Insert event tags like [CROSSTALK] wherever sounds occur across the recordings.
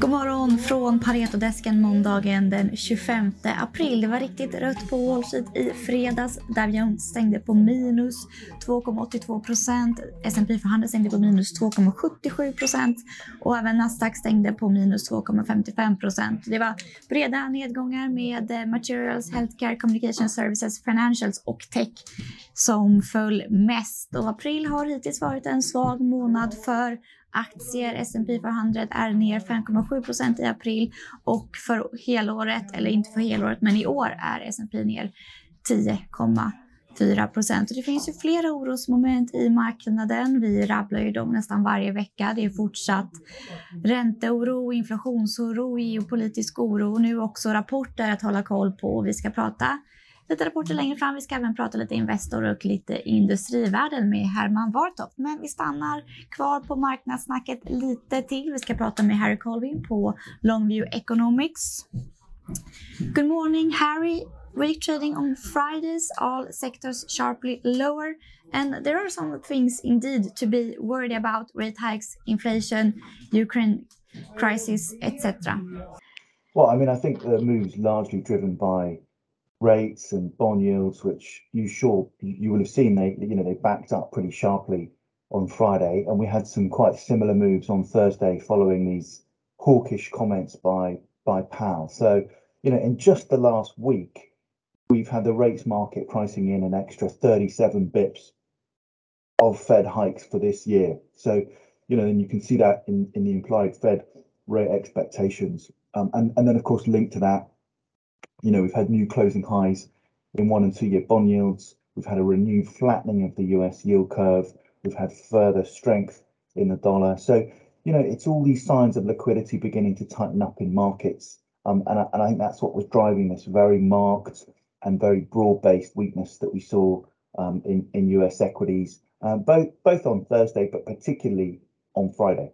God morgon från Paretodesken måndagen den 25 april. Det var riktigt rött på Wall Street i fredags. Dow Jones stängde på minus 2,82 procent. S&P för handel stängde på minus 2,77 procent och även Nasdaq stängde på minus 2,55 procent. Det var breda nedgångar med eh, Materials, Healthcare, Communication Services, Financials och Tech som föll mest. Och april har hittills varit en svag månad för aktier. S&P 500 är ner 5,7 procent i april och för helåret, eller inte för helåret, men i år är S&P ner 10,4 procent. Det finns ju flera orosmoment i marknaden. Vi rabblar ju dem nästan varje vecka. Det är fortsatt ränteoro, inflationsoro, geopolitisk oro, nu också rapporter att hålla koll på. Vi ska prata lite rapporter längre fram. Vi ska även prata lite Investor och lite Industrivärden med Herman Wartoft. Men vi stannar kvar på marknadssnacket lite till. Vi ska prata med Harry Colvin på Longview Economics. Good morning, Harry. Week trading on Fridays, all sectors sharply lower, and there are some things indeed to be worried about: rate hikes, inflation, Ukraine crisis, etc. Well, I mean, I think the move's largely driven by rates and bond yields, which you sure you will have seen they you know they backed up pretty sharply on Friday, and we had some quite similar moves on Thursday following these hawkish comments by by Powell. So you know in just the last week, we've had the rates market pricing in an extra 37 bips of Fed hikes for this year. So you know, and you can see that in in the implied Fed rate expectations, um, and and then of course linked to that you know, we've had new closing highs in one and two-year bond yields. We've had a renewed flattening of the U.S. yield curve. We've had further strength in the dollar. So, you know, it's all these signs of liquidity beginning to tighten up in markets. Um, and, I, and I think that's what was driving this very marked and very broad-based weakness that we saw um, in, in US equities, uh, both both on Thursday, but particularly on Friday.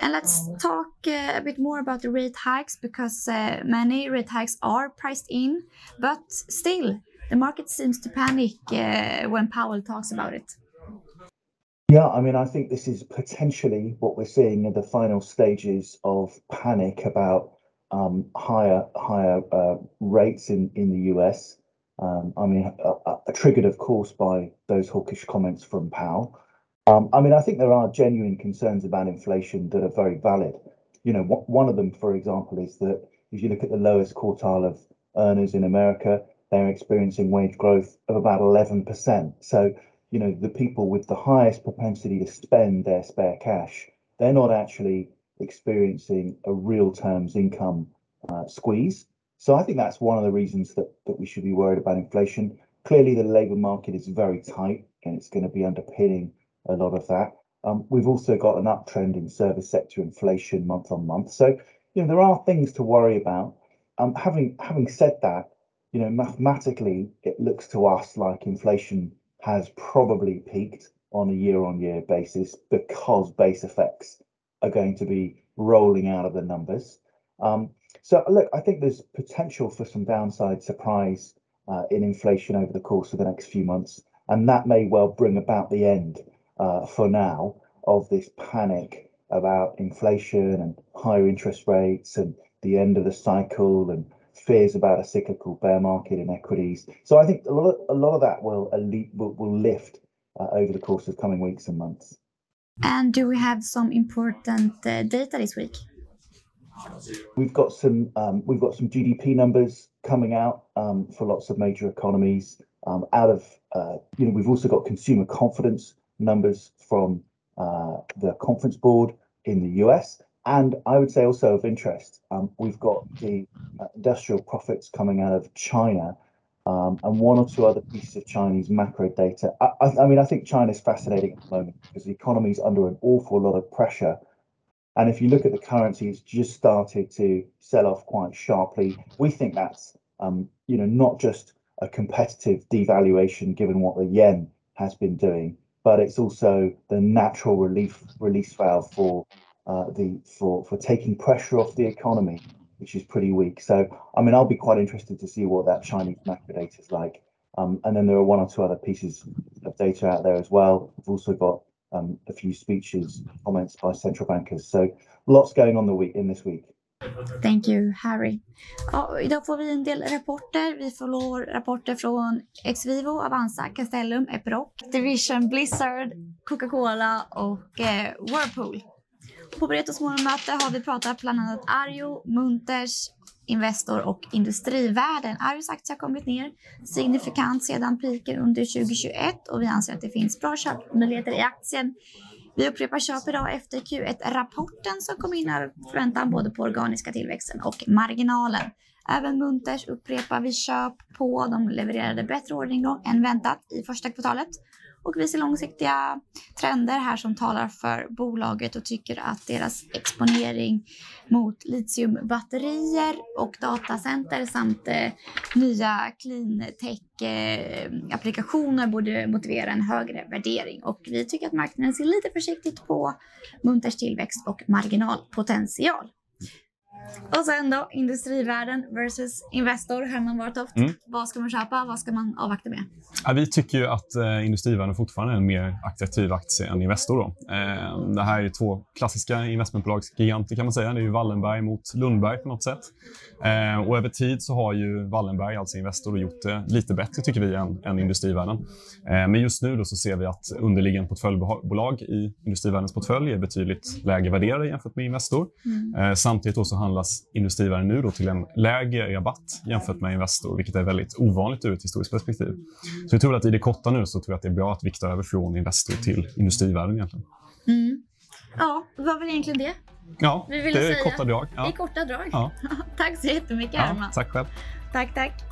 And let's talk uh, a bit more about the rate hikes because uh, many rate hikes are priced in, but still, the market seems to panic uh, when Powell talks about it. Yeah, I mean, I think this is potentially what we're seeing in the final stages of panic about um, higher higher uh, rates in in the US. Um, I mean, uh, uh, triggered, of course, by those hawkish comments from Powell. Um, I mean, I think there are genuine concerns about inflation that are very valid. You know, one of them, for example, is that if you look at the lowest quartile of earners in America, they're experiencing wage growth of about 11%. So, you know, the people with the highest propensity to spend their spare cash, they're not actually experiencing a real terms income uh, squeeze. So I think that's one of the reasons that, that we should be worried about inflation. Clearly, the labour market is very tight and it's going to be underpinning a lot of that. Um, we've also got an uptrend in service sector inflation month on month. So, you know, there are things to worry about. Um, having having said that, you know, mathematically, it looks to us like inflation has probably peaked on a year-on-year basis because base effects are going to be rolling out of the numbers. Um, so, look, I think there's potential for some downside surprise uh, in inflation over the course of the next few months, and that may well bring about the end uh, for now of this panic about inflation and higher interest rates and the end of the cycle and fears about a cyclical bear market in equities. So I think a lot of, a lot of that will will, will lift uh, over the course of coming weeks and months. And do we have some important uh, data this week? We've got some um, we've got some GDP numbers coming out um, for lots of major economies. Um, out of uh, you know we've also got consumer confidence numbers from uh, the conference board in the US. And I would say also of interest, um, we've got the uh, industrial profits coming out of China um, and one or two other pieces of Chinese macro data. I, mean, I think China is fascinating at the moment because the economy is under an awful lot of pressure. And if you look at the currency, it's just started to sell off quite sharply. We think that's, um, you know, not just a competitive devaluation given what the yen has been doing, but it's also the natural relief release valve for uh, the for for taking pressure off the economy, which is pretty weak. So I mean, I'll be quite interested to see what that Chinese macro data is like. Um, and then there are one or two other pieces of data out there as well. We've also got um, a few speeches, comments by central bankers. So lots going on the week in this week. Thank you, Harry. Ja, idag får vi en del rapporter. Vi får rapporter från Exvivo, Avanza, Castellum, Epiroc, Division, Blizzard, Coca-Cola och eh, Whirlpool. På Paretos morgonmöte har vi pratat bland annat Arjo, Munters, Investor och Industrivärden. Arjos aktie har kommit ner signifikant sedan piken under 2021 och vi anser att det finns bra köpmöjligheter i aktien. Vi upprepar köp idag efter Q1-rapporten som kom in över förväntan både på organiska tillväxten och marginalen. Även Munters upprepar vi köp på. De levererade bättre orderingång än väntat i första kvartalet och vi ser långsiktiga trender här som talar för bolaget och tycker att deras exponering mot litiumbatterier och datacenter samt eh, nya clean tech eh, applikationer borde motivera en högre värdering och vi tycker att marknaden ser lite försiktigt på Munters tillväxt och marginalpotential. Och sen då industrivärden versus Investor, Herman Wartoft. Mm. Vad ska man köpa? Vad ska man avvakta med? Ja, vi tycker ju att eh, Industrivärden fortfarande är en mer attraktiv aktie än Investor. Då. Eh, det här är två klassiska investmentbolagsgiganter kan man säga. Det är ju Wallenberg mot Lundberg på något sätt. Eh, och över tid så har ju Wallenberg, alltså Investor, gjort det lite bättre tycker vi än, än Industrivärden. Eh, men just nu då så ser vi att underliggande portföljbolag i Industrivärdens portfölj är betydligt lägre värderade jämfört med Investor. Mm. Eh, samtidigt då så handlas Industrivärden nu då till en lägre rabatt jämfört med Investor, vilket är väldigt ovanligt ur ett historiskt perspektiv. Så vi tror att i det korta nu så tror jag att det är bra att vikta över från Investor till Industrivärden egentligen. Mm. Ja, vad var egentligen det? Ja, det är säga. korta drag. Ja. Det är korta drag. Ja. [LAUGHS] tack så jättemycket, ja, Tack själv. Tack, tack.